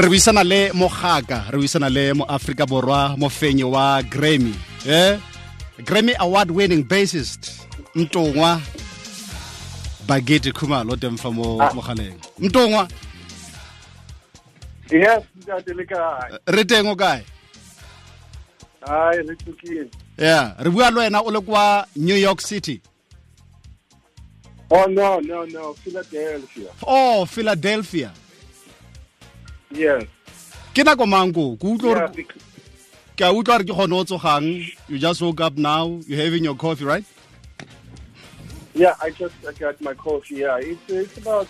re buisana le mogaka re buisana le mo Africa borwa mofenyi wa Grammy eh? Grammy award winning bassist ntongwa bagete Khumalo teng fa mo mogaleng. Mtongwa. Yes, ntate le kae? re teng o kae? Hai, re tsukile. yeah re bua le wena o le kwa New York City. Oh no, no, no, Philadelphia. oh Philadelphia Yes. ke nako mango ke utlwa gore ke a utlwa gore ke gone o tsogang you just woke up now you having your coffee right yeah, I just I got my coffee. Yeah, it's it's about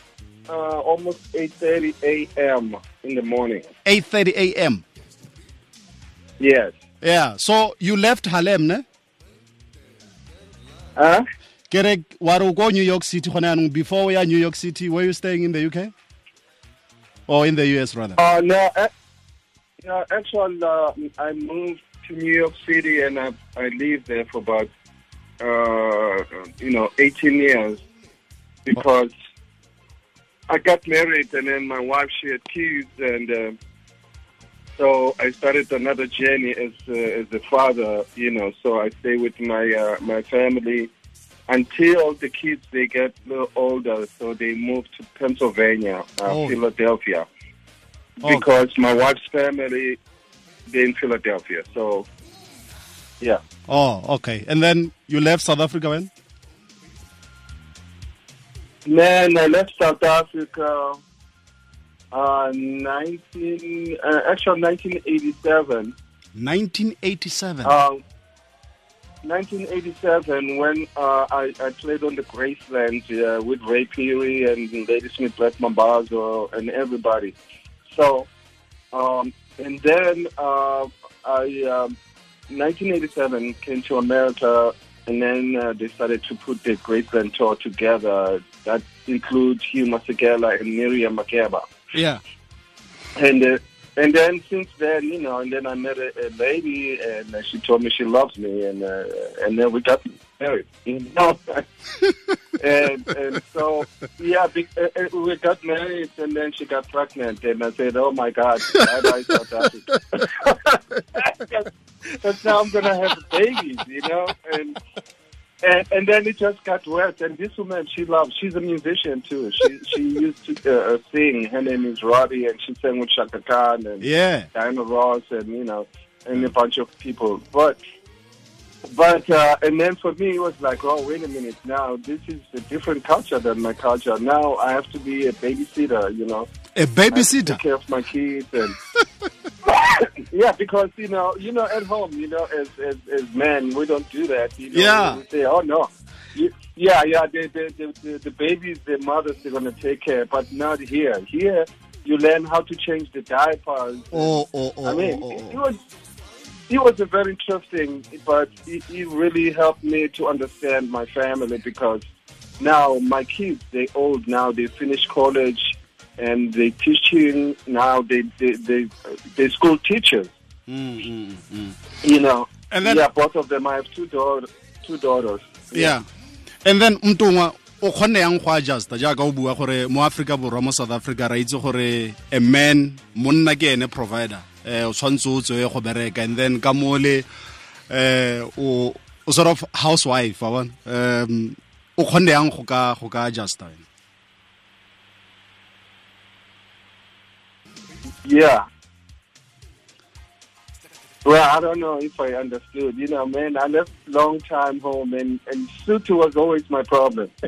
uh, almost 8:30 a.m. in the morning. 8:30 a.m. Yes. yeah so you left Harlem ne Huh? ke re wa re o ko New York City gone yanong before ya New York City were you staying in the UK or in the US rather Uh, no, uh, yeah, actually, uh, I moved to New York City and I I lived there for about uh, you know 18 years because I got married and then my wife she had kids and uh, so I started another journey as uh, as a father, you know. So I stay with my uh, my family until the kids they get a little older, so they move to Pennsylvania, uh, Oh. Philadelphia Oh. because my wife's family they're in Philadelphia. So yeah. oh okay and then you left South Africa when Man, I left South Africa uh 19 uh, actually 1987. 1987 Um 1987 when uh, I, I played on the Graceland uh, with Ray Phiri and Ladysmith Black Mambazo and everybody. So, um, and then uh, I, um, 1987 came to America and then uh, they started to put the Graceland tour together. That includes Hugh Masekela and Miriam Makeba yeah and uh, and then since then, you know, and then I met a, a lady, and uh, she told me she loves me, and uh, and then we got married, you know, and and so yeah, be, uh, uh, we got married, and then she got pregnant, and I said, oh my God, bye bye South Africa, because now I'm gonna have babies, you know, and. And, and then it just got worse. And this woman, she loves. She's a musician too. She she used to uh, uh, sing. Her name is Robbie, and she sang with Chaka Khan and yeah Diana Ross, and you know, and a bunch of people. But but uh, and then for me, it was like, oh, wait a minute. Now this is a different culture than my culture. Now I have to be a babysitter. You know, a I have to babysitter take care of my kids and. yeah, because you know, you know, at home, you know, as as, as men, we don't do that. You know, Yeah. we say, oh no, You- yeah, yeah, the the the, the, the babies, the mothers, they're gonna take care, but not here. Here, you learn how to change the diapers. oh oh oh I oh, mean, oh, it, oh, it was it was a very interesting, but it, it really helped me to understand my family because now my kids they old now they finish college and they teach teaching now they they they they school teachers. Mm, mm, mm. you know And then- yeah both of them I have two daughters two daughters. Yeah. And then mtongwa o kgonne yang go adjusta jaaka o bua gore mo Africa borwa mo South Africa ra itse gore a man monna ke ene provider eh o tshwantse o tswe go bereka. And then ka mole eh o sort of housewife wa bona. Um o kgonne yang go ka go ka adjusta wena? Yeah well I don't know if I understood you know man I left long time home and and Sotho was always my problem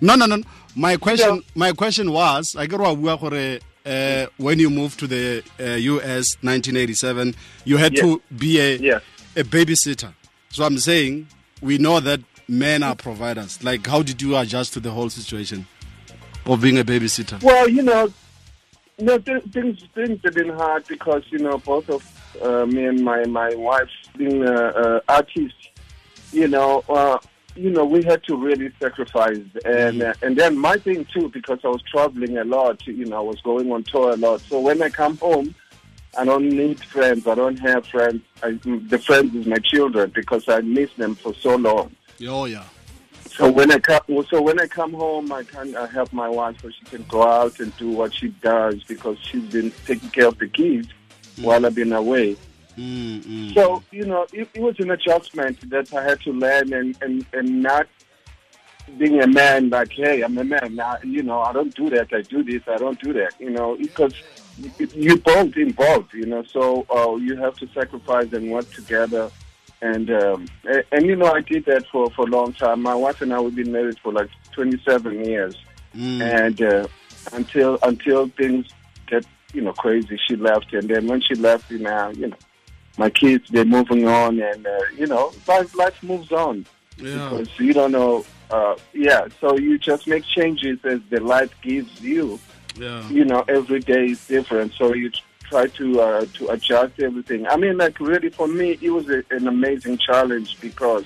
No, no, no. My question, my question was, I get gore uh, when you moved to the uh, US 1987, you had to be a Yes. a babysitter. So I'm saying we know that men are providers. Like, how did you adjust to the whole situation of being a babysitter? Well, you know, no, th- things things have been hard because you know both of uh, me and my my wife being uh, uh, artists, you know, uh, you know, we had to really sacrifice, and uh, and then my thing too because I was traveling a lot, you know, I was going on tour a lot. So when I come home, I don't need friends. I don't have friends. I, the friends is my children because I miss them for so long. Oh yeah. So when I come, so when I come home, I can I help my wife so she can go out and do what she does because she's been taking care of the kids while I've been away. Mm, mm. So you know, it, it was an adjustment that I had to learn, and and and not being a man like, hey, I'm a man now. You know, I don't do that. I do this. I don't do that. You know, because you both involved. You know, so uh, you have to sacrifice and work together. And, um, and and you know, I did that for for a long time. My wife and I we've been married for like 27 years, Mm. and uh, until until things get you know crazy, she left, and then when she left, you know, you know, my kids they're moving on, and uh, you know, life life moves on yeah. because you don't know. Uh, yeah, so you just make changes as the life gives you. Yeah. You know, every day is different, so you try to uh, to adjust everything. I mean, like really, for me, it was a, an amazing challenge because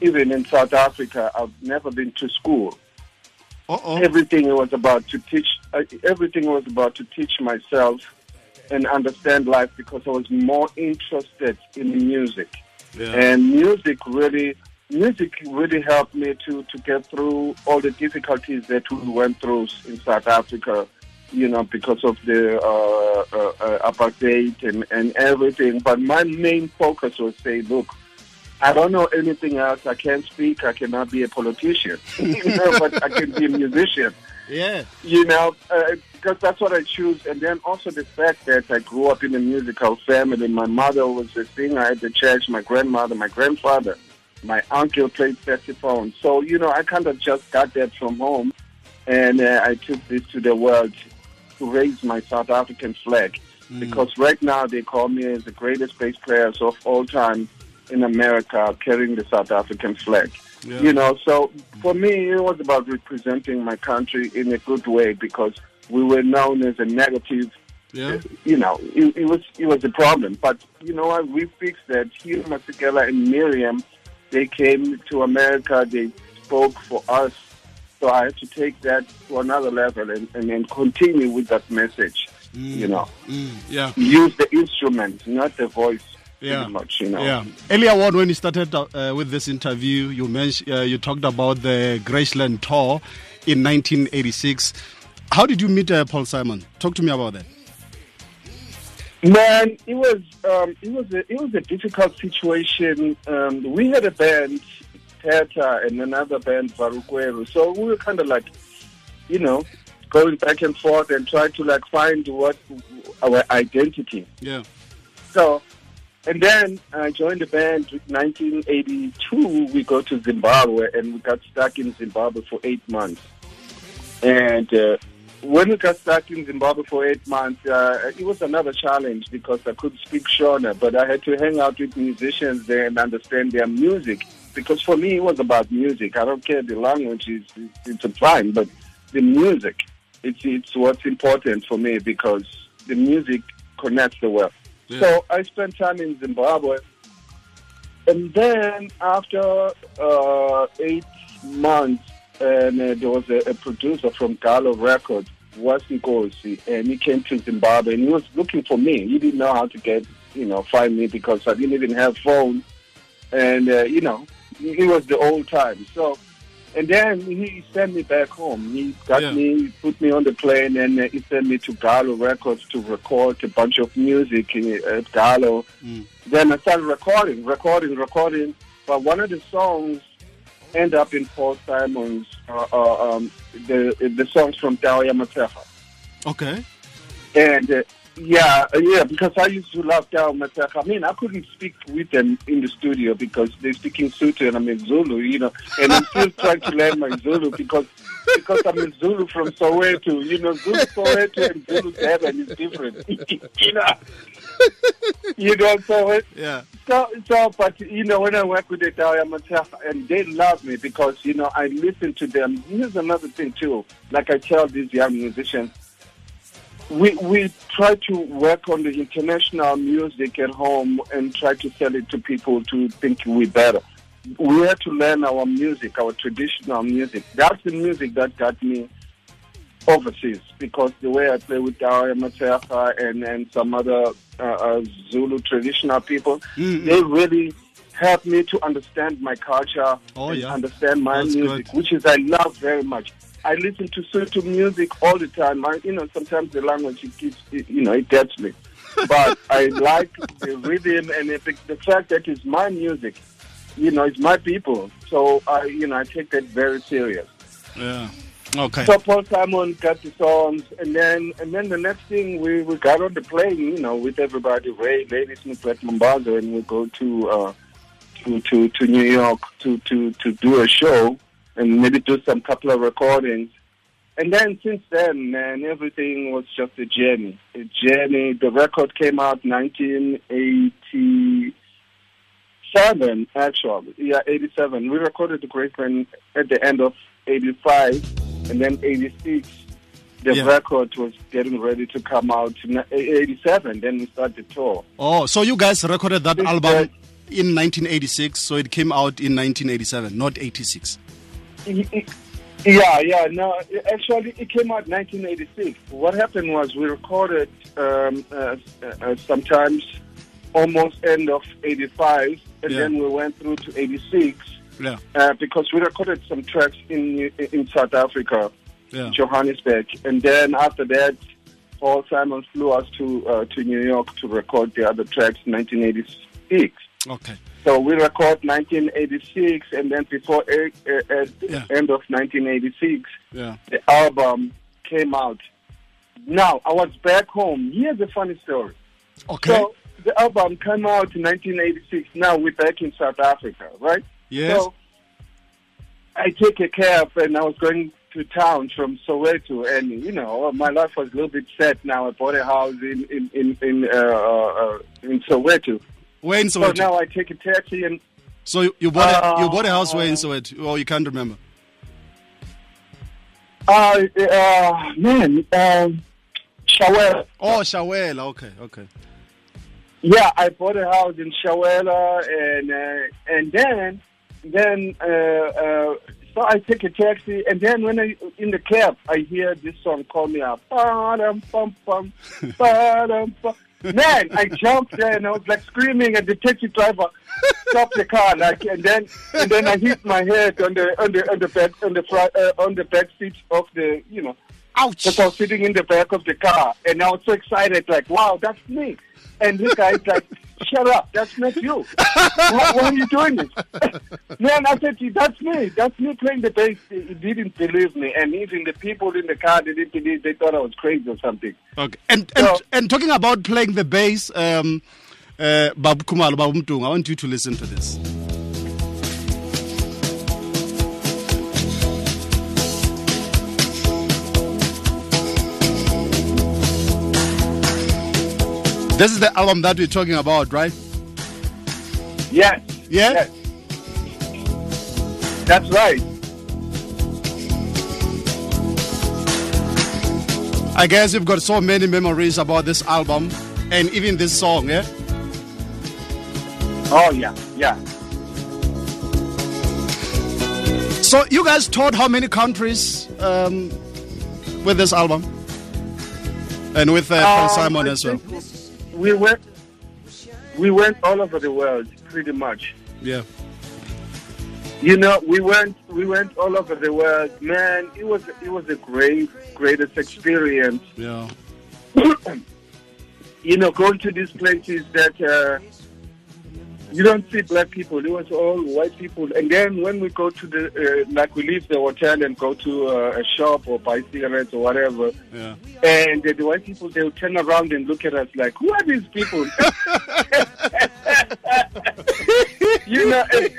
even in South Africa, I've never been to school. Uh-oh. Everything was about to teach. Uh, everything was about to teach myself and understand life because I was more interested in music Yeah. and music really music really helped me to to get through all the difficulties that we went through in South Africa you know because of the uh, uh, uh, apartheid and and everything but my main focus was say look I don't know anything else. I can't speak. I cannot be a politician, you know, but I can be a musician yeah. you know, uh, because that's what I choose. And then also the fact that I grew up in a musical family. My mother was a singer at the church, my grandmother, my grandfather, my uncle played saxophone. So, you know, I kind of just got that from home. And uh, I took this to the world to raise my South African flag. Hmm. Because right now they call me as the greatest bass players of all time in America carrying the South African flag. Yeah. You know, so for me, it was about representing my country in a good way because we were known as a negative. Yeah. You know, it, it was it was a problem. But you know what? We fixed that. Hugh Masekela and Miriam, they came to America. They spoke for us. So I had to take that to another level and, and, and continue with that message. You know, Mm, yeah. use the instrument, not the voice. Yeah. Much, you know. Yeah. Earlier on, when you started uh, with this interview, you mentioned uh, you talked about the Graceland tour in 1986. How did you meet uh, Paul Simon? Talk to me about that. Man, it was um, it was a it was a difficult situation. Um, we had a band, Teta, and another band, Varukwero. So we were kind of like, you know, going back and forth and trying to like find what our identity. Yeah. So, and then I joined the band in 1982. We go to Zimbabwe and we got stuck in Zimbabwe for eight months. And uh, when we got stuck in Zimbabwe for eight months, uh, it was another challenge because I could speak Shona, but I had to hang out with musicians there and understand their music. Because for me, it was about music. I don't care the language; is it's a fine, but the music, it's it's what's important for me because the music connects the world. Yeah. So I spent time in Zimbabwe, and then after uh, eight months, and uh, there was a, a producer from Gallo Records, West Nkosi, and he came to Zimbabwe, and he was looking for me. He didn't know how to get, you know, find me because I didn't even have phone, and uh, you know, it was the old time. So, and then he sent me back home. He got Yeah. me, put me on the plane, and uh, he sent me to Gallo Records to record a bunch of music in, at Gallo. Mm. Then I started recording, recording, recording. But one of the songs end up in Paul Simon's, uh, uh, um, the the songs from Tau ea Matsekha. Okay. And uh, yeah, uh, yeah, because I used to love Tau ea Matsekha. I mean, I couldn't speak with them in the studio because they're speaking Sotho and I'm in Zulu, you know. And I'm still trying to learn my Zulu because because I'm in Zulu from Soweto. You know, Zulu Soweto and Zulu Durban is different. you know. You know, so it, Yeah. so, so, but you know, when I work with the Mateja, and they love me because you know I listen to them. Here's another thing too. Like I tell these young musicians, we we try to work on the international music at home and try to sell it to people to think we better. We have to learn our music, our traditional music. That's the music that got me overseas because the way I play with Tau ea Matsekha and and some other uh, uh, Zulu traditional people, Mm, they really helped me to understand my culture Oh, and yeah. understand my That's music, good. which is I love very much. I listen to Sotho music all the time. I, you know, sometimes the language it it, you know, it gets me. But I like the rhythm and the, the fact that it's my music. You know, it's my people. So I, you know, I take that very serious. Yeah. Okay. So Paul Simon got the songs, and then and then the next thing we, we got on the plane, you know, with everybody, Ray, Ladysmith, Brett Lombardo, and we go to uh, to to to New York to to to do a show and maybe do some couple of recordings. And then since then, man, everything was just a journey. A journey. The record came out 1987, actually. Yeah, 87. We recorded the Graceland at the end of 85, and then 86. The Yeah. record was getting ready to come out. in 87, then we started the tour. Oh, so you guys recorded that It's album that- in 1986, so it came out in 1987, not 86. Yeah, yeah. No, actually, it came out 1986. What happened was we recorded um, uh, uh, sometimes almost end of 85, and Yeah. then we went through to 86 Yeah. uh, because we recorded some tracks in in South Africa, Yeah. Johannesburg, and then after that, Paul Simon flew us to uh, to New York to record the other tracks in 1986. Okay. So we record 1986, and then before at the Yeah. end of 1986, Yeah. the album came out. Now I was back home. Here's a funny story. Okay. So the album came out in 1986. Now we're back in South Africa, right? yes. So I take a cab and I was going to town from Soweto, and you know my life was a little bit set. Now I bought a house in in in in, uh, uh, in Soweto. Where in So Soweto? now I take a taxi and So you, you bought a, you Uh, bought a house where in Soweto? Oh, you can't remember. uh, uh man, um, Chiawelo. Oh, Chiawelo. Okay. Okay. Yeah, I bought a house in Chiawelo, and uh, and then then uh, uh, so I take a taxi, and then when I in the cab, I hear this song call me up. Ba-dum, bum, bum, ba-dum, bum. Man, I jumped there and I was like screaming, and the taxi driver stopped the car, like, and then and then I hit my head on the on the on the back on the front uh, on the back seat of the you know Ouch. because I was sitting in the back of the car and I was so excited, like, wow, that's me. And this guy's like, shut up, that's not you. why, why are you doing this? Man, I said, that's me. That's me playing the bass. He didn't believe me. And even the people in the car, they didn't believe, they thought I was crazy or something. Okay. And and, So- and talking about playing the bass, um, uh, Babu Kumalo, Babu I want you to listen to this. This is the album that we're talking about, right? Yes. Yeah? Yes. That's right. I guess you've got so many memories about this album and even this song, yeah? Oh, yeah, yeah. So you guys toured how many countries um, with this album? And with uh, Paul Um, Simon as well. We went, we went all over the world, pretty much. Yeah. You know, we went we went all over the world. Man, it was it was a great greatest experience. Yeah. You know, going to these places that uh, you don't see black people. It was all white people. And then when we go to the uh, like we leave the hotel and go to uh, a shop or buy cigarettes or whatever, Yeah. and the, the white people they'll turn around and look at us like, who are these people? you know. And,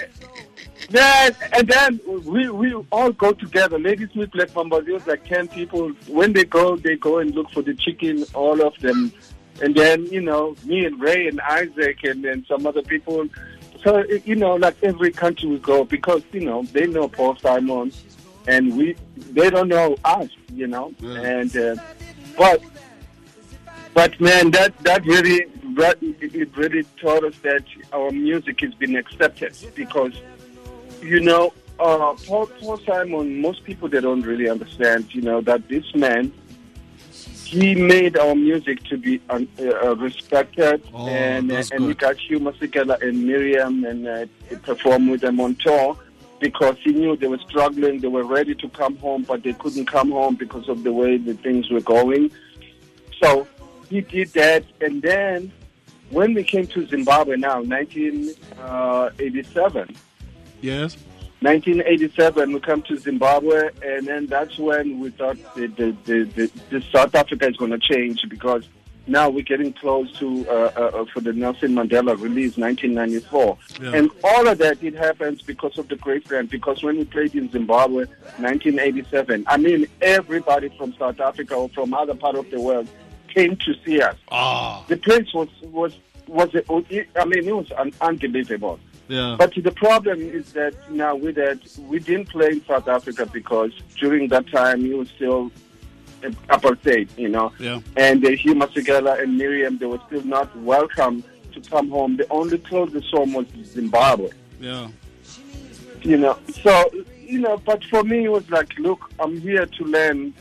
then, and then we we all go together. Ladysmith Black Mambazo, it was like ten people. When they go, they go and look for the chicken, all of them. And then, you know, me and Ray and Isaac and then some other people. So, you know, like every country we go, because, you know, they know Paul Simon and we, they don't know us, you know. Yeah. And, uh, but, but man, that, that really, that, it really taught us that our music has been accepted because, you know, uh, Paul, Paul Simon, most people they don't really understand, you know, that this man he made our music to be uh, uh, respected, Oh, and uh, and we good. got Hugh Masekela and Miriam, and uh, he performed with them on tour because he knew they were struggling. They were ready to come home, but they couldn't come home because of the way the things were going. So he did that, and then when we came to Zimbabwe now, 1987. Yes. 1987, we come to Zimbabwe, and then that's when we thought the, the, the, the, the South Africa is going to change because now we're getting close to uh, uh, for the Nelson Mandela release, 1994, Yeah. and all of that it happens because of the great band. Because when we played in Zimbabwe, 1987, I mean everybody from South Africa or from other part of the world came to see us. Ah. The place was was was I mean it was un- unbelievable. Yeah. But the problem is that now with that, we didn't play in South Africa because during that time you was still apartheid, you know. Yeah. And uh, Hugh Masekela and Miriam, they were still not welcome to come home. The only closest home was Zimbabwe, Yeah. you know. So, you know, but for me it was like, look, I'm here to learn.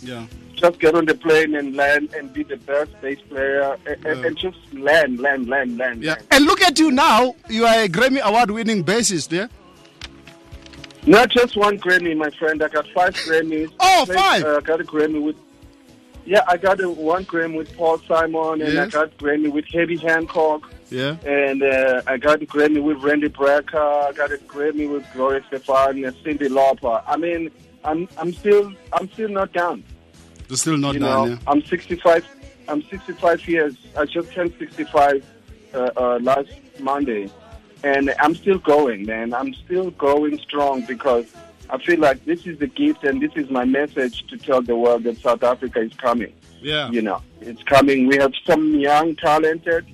Yeah. Just get on the plane and land and be the best bass player and, Yeah. and just land, land, land, land. Yeah. learn. And look at you now. You are a Grammy award winning bassist, yeah? Not just one Grammy, my friend. I got five Grammys. Oh, Played, five. Uh, I got a Grammy with. Yeah, I got a one Grammy with Paul Simon, and I Yes. got Grammy with Herbie Hancock, Yeah. and uh, I got a Grammy with Randy Brecker. I got a Grammy with Gloria Estefan and Cyndi Lauper. I mean, I'm I'm still I'm still not done. You're still not you done, know, I'm 65. I'm 65 years. I just turned 65 uh, uh, last Monday, and I'm still going, man. I'm still going strong because I feel like this is the gift, and this is my message to tell the world that South Africa is coming. yeah. You know, it's coming. We have some young, talented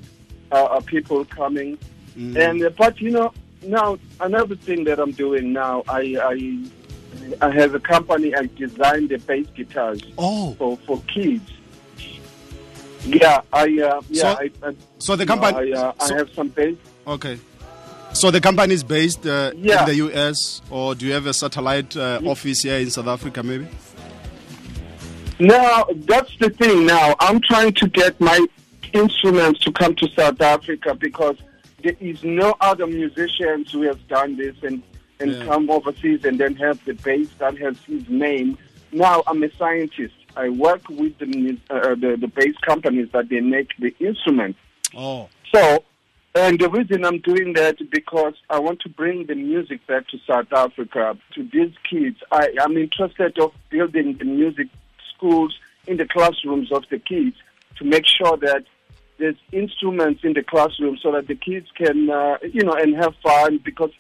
uh, uh, people coming, Mm. and uh, but you know, now another thing that I'm doing now, I I, have a company. I designed the bass guitars Oh. for for kids. Yeah, I uh, yeah, So- I, I, So the company. I, uh, so- I have some bass. Okay. So the company is based uh, Yeah. in the US, or do you have a satellite uh, office here in South Africa, maybe? Now that's the thing. Now I'm trying to get my instruments to come to South Africa because there is no other musicians who have done this and and Yeah. come overseas and then have the base that has his name. Now I'm a scientist. I work with the uh, the, the bass companies that they make the instruments. Oh. So, and the reason I'm doing that because I want to bring the music back to South Africa to these kids. I, I'm interested of building the music schools in the classrooms of the kids to make sure that there's instruments in the classroom so that the kids can, uh, you know, and have fun because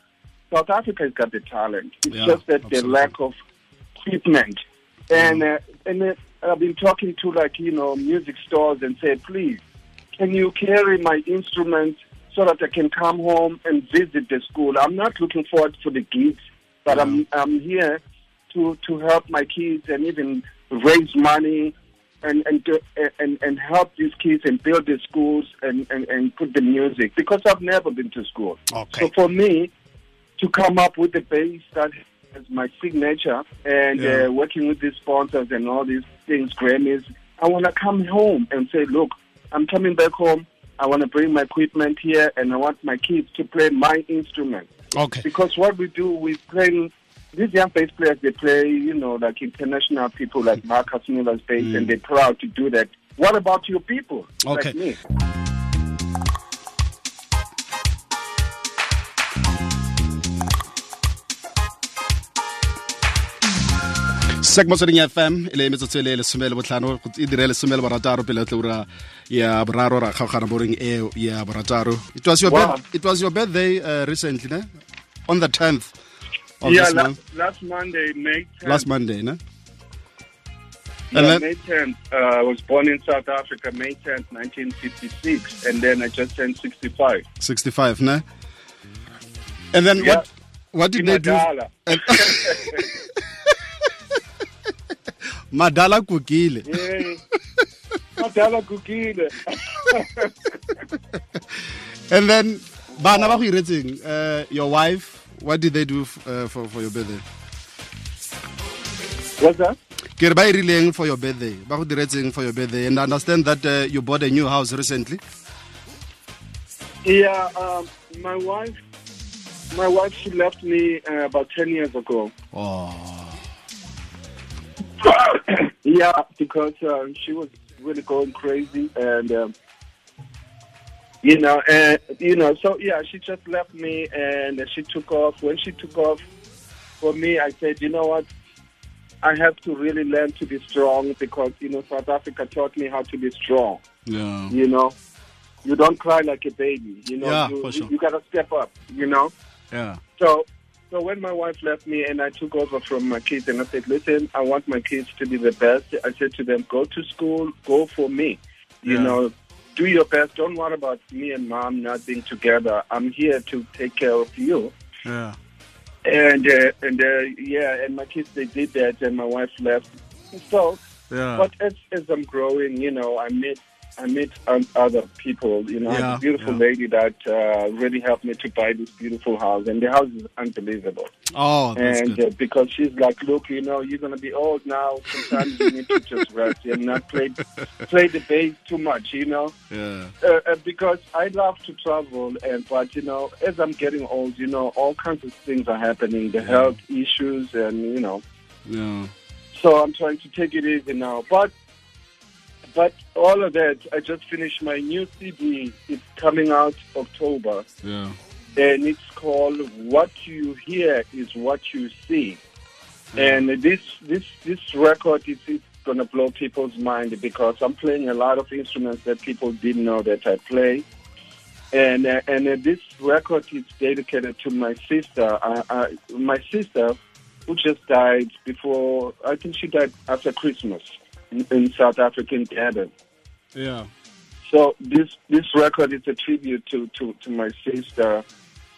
South Africa has got the talent. It's Yeah, just that absolutely. the lack of equipment. And uh, and uh, I've been talking to like you know music stores and say, please, can you carry my instruments so that I can come home and visit the school? I'm not looking forward for the gigs, but I'm I'm here to to help my kids and even raise money and and do- and and help these kids and build the schools and and, and put the music because I've never been to school. Okay. So for me to come up with the bass that has my signature and Yeah. uh, working with these sponsors and all these things, Grammys, I want to come home and say, look, I'm coming back home. I want to bring my equipment here and I want my kids to play my instrument. Okay. Because what we do, we play, these young bass players, they play, you know, like international people like Marcus Miller's bass and they're proud to do that. What about your people Okay. like sek motsweding fm e le metsotso e le lesome le botlhano e dire lesome le barataro pele tlo ura ya boraro ra kgaogana boreng eo ya borataro it was your, Wow. it was your birthday uh, recently ne? on the 10th of yeah, this last, month last Monday, May 10th. last monday ne? Yeah, And then- May 10th. Uh, I was born in South Africa, May 10th, 1956, and then I just turned 65. 65 ne? and then Yeah. what what did they do Imadala. madala kukile Madala Gugile. and then bana ba go iretseng uh, your wife what did they do uh, for, for your birthday What's that? ke re ba e rileng for your birthday ba go diretseng for your birthday and I understand that uh, you bought a new house recently Yeah, um, my wife, my wife, she left me uh, about ten years ago. oh yeah, because uh, she was really going crazy, and um, you know, and you know, so yeah, she just left me, and she took off. When she took off, for me, I said, you know what, I have to really learn to be strong because you know, South Africa taught me how to be strong. yeah You know, you don't cry like a baby. You know, Yeah, you, sure. you gotta step up. You know. yeah So, so when my wife left me and I took over from my kids and I said, listen, I want my kids to be the best. I said to them, go to school, go for me. You Yeah. know, do your best. Don't worry about me and mom not being together. I'm here to take care of you. yeah And uh, and uh, yeah, and my kids they did that, and my wife left. So, yeah but as as I'm growing, you know, I met I met other people. You know, Yeah, a beautiful yeah. lady that uh, really helped me to buy this beautiful house, and the house is unbelievable. oh that's and good uh, because she's like, look, you know, you're gonna be old now. Sometimes you need to just rest and not play play the bass too much, you know. yeah Uh, uh, because I love to travel, and but you know, as I'm getting old, you know, all kinds of things are happening, the health issues, and you know, yeah so I'm trying to take it easy now. But but all of that, I just finished my new CD. It's coming out October yeah and it's called "What You Hear Is What You See." And this this this record is, gonna blow people's mind because I'm playing a lot of instruments that people didn't know that I play. And uh, and uh, this record is dedicated to my sister. Uh, uh, my sister, who just died before. I think she died after Christmas in, in South African Durban. yeah So this this record is a tribute to to, to my sister,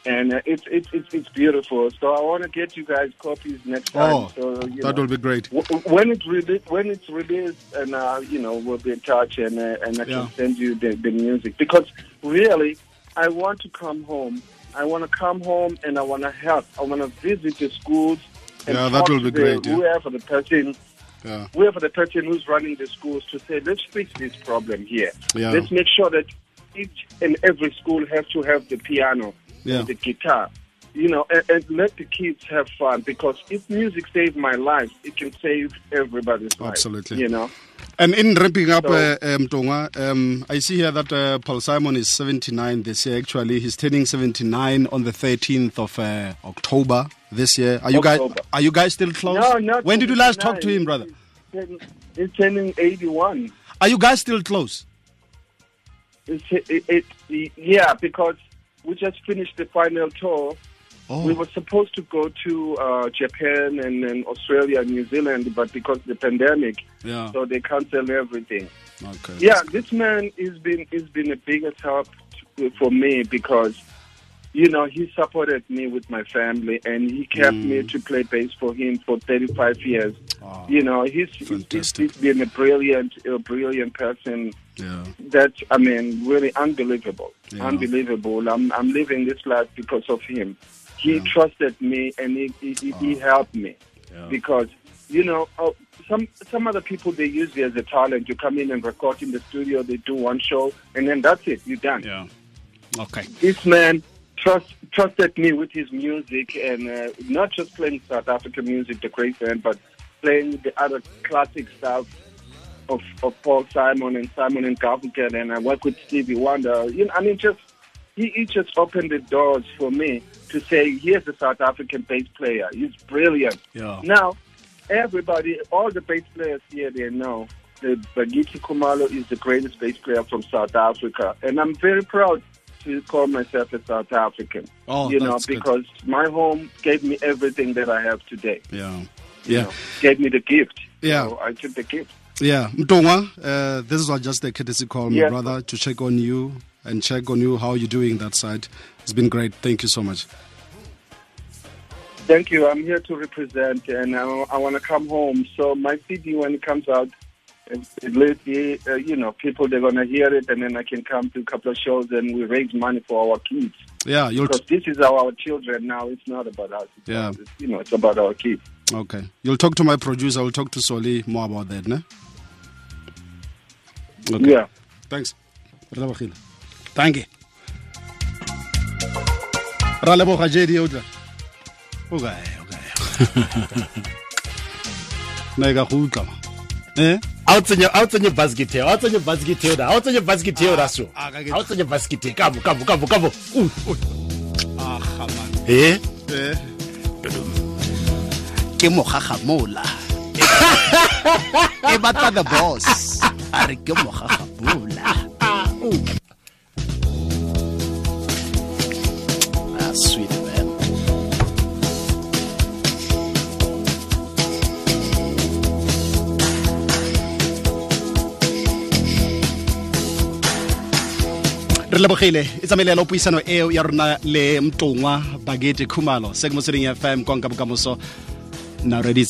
and uh, it's it's it's it's beautiful. So I want to get you guys copies next time. Oh, so you that know, will be great w- when it's released, when it's released, and uh, you know we'll be in touch, and uh, and I Yeah. can send you the, the music because really I want to come home. I want to come home and I want to help. I want to visit the schools. And Yeah, that will to be the- great, yeah. Whoever the person yeah whoever the person who's running the schools to say, let's fix this problem here. Yeah. Let's make sure that each and every school has to have the piano, Yeah. and the guitar, you know, and, and let the kids have fun because if music saved my life, it can save everybody's life. Absolutely. You know. And in wrapping up, So- uh, um, Tonga, um, I see here that uh, Paul Simon is 79 this year. Actually, he's turning 79 on the 13th of uh, October this year. Are you guys? Are you guys still close? No, not when did you last talk to him, brother? He's turning- 81. Are you guys still close? It's, it, it, yeah, because we just finished the final tour. Oh, We were supposed to go to uh, Japan and then Australia and New Zealand, but because of the pandemic, yeah. so they canceled everything. Okay. Yeah, this man has been has been a biggest help to, for me because, you know, he supported me with my family and he kept Mm. me to play bass for him for 35 years. You know, he's, he's, he's been a brilliant, a brilliant person. yeah. That I mean, really unbelievable, Yeah. unbelievable. I'm I'm living this life because of him. He Yeah. trusted me and he he, he, he helped me Yeah. because you know uh, some some other people they use you as a talent. You come in and record in the studio, they do one show, and then that's it. You're done. Yeah. Okay. This man trust trusted me with his music and uh, not just playing South African music, the great band, but playing the other classic stuff of, of Paul Simon and Simon and Garfunkel, and I work with Stevie Wonder. You know, I mean, just he, he just opened the doors for me to say, here's a South African bass player. He's brilliant. Yeah. Now, everybody, all the bass players here, they know that Bakithi Kumalo is the greatest bass player from South Africa. And I'm very proud to call myself a South African. Oh, you know, that's good. because my home gave me everything that I have today. Yeah. you Yeah. know, gave me the gift. Yeah. So I took the gift. Yeah, Mtongwa, uh, this was just a courtesy call, my Yes. brother, to check on you and check on you how you're doing that side. It's been great. Thank you so much. Thank you. I'm here to represent, and I, I want to come home. So my CD, when it comes out, it, uh, you know, people they're gonna hear it, and then I can come to a couple of shows, and we raise money for our kids Yeah, you'll. because this is our, our children now. It's not about us. It's Yeah. about- you know, it's about our kids. okay you'll talk to my producer i'll talk to soli more about that ne okay Yeah. thanks thank you ra leboga jedi o tla. Okay okay na ka go utlwa eh a o tsenye a o tsenye basket eo a o tsenye basket eo da a o tsenye basket eo da so Ah, a o tsenye basket e kabo kabo kabo kabo. Ah man eh eh ke mogagamola e batla the boss. A re ke mogagamola ah re lebogile e tsamaile puisano eo ya rona le mtongwa bagete khumalo se ke motsweding fm konka bokamoso na ready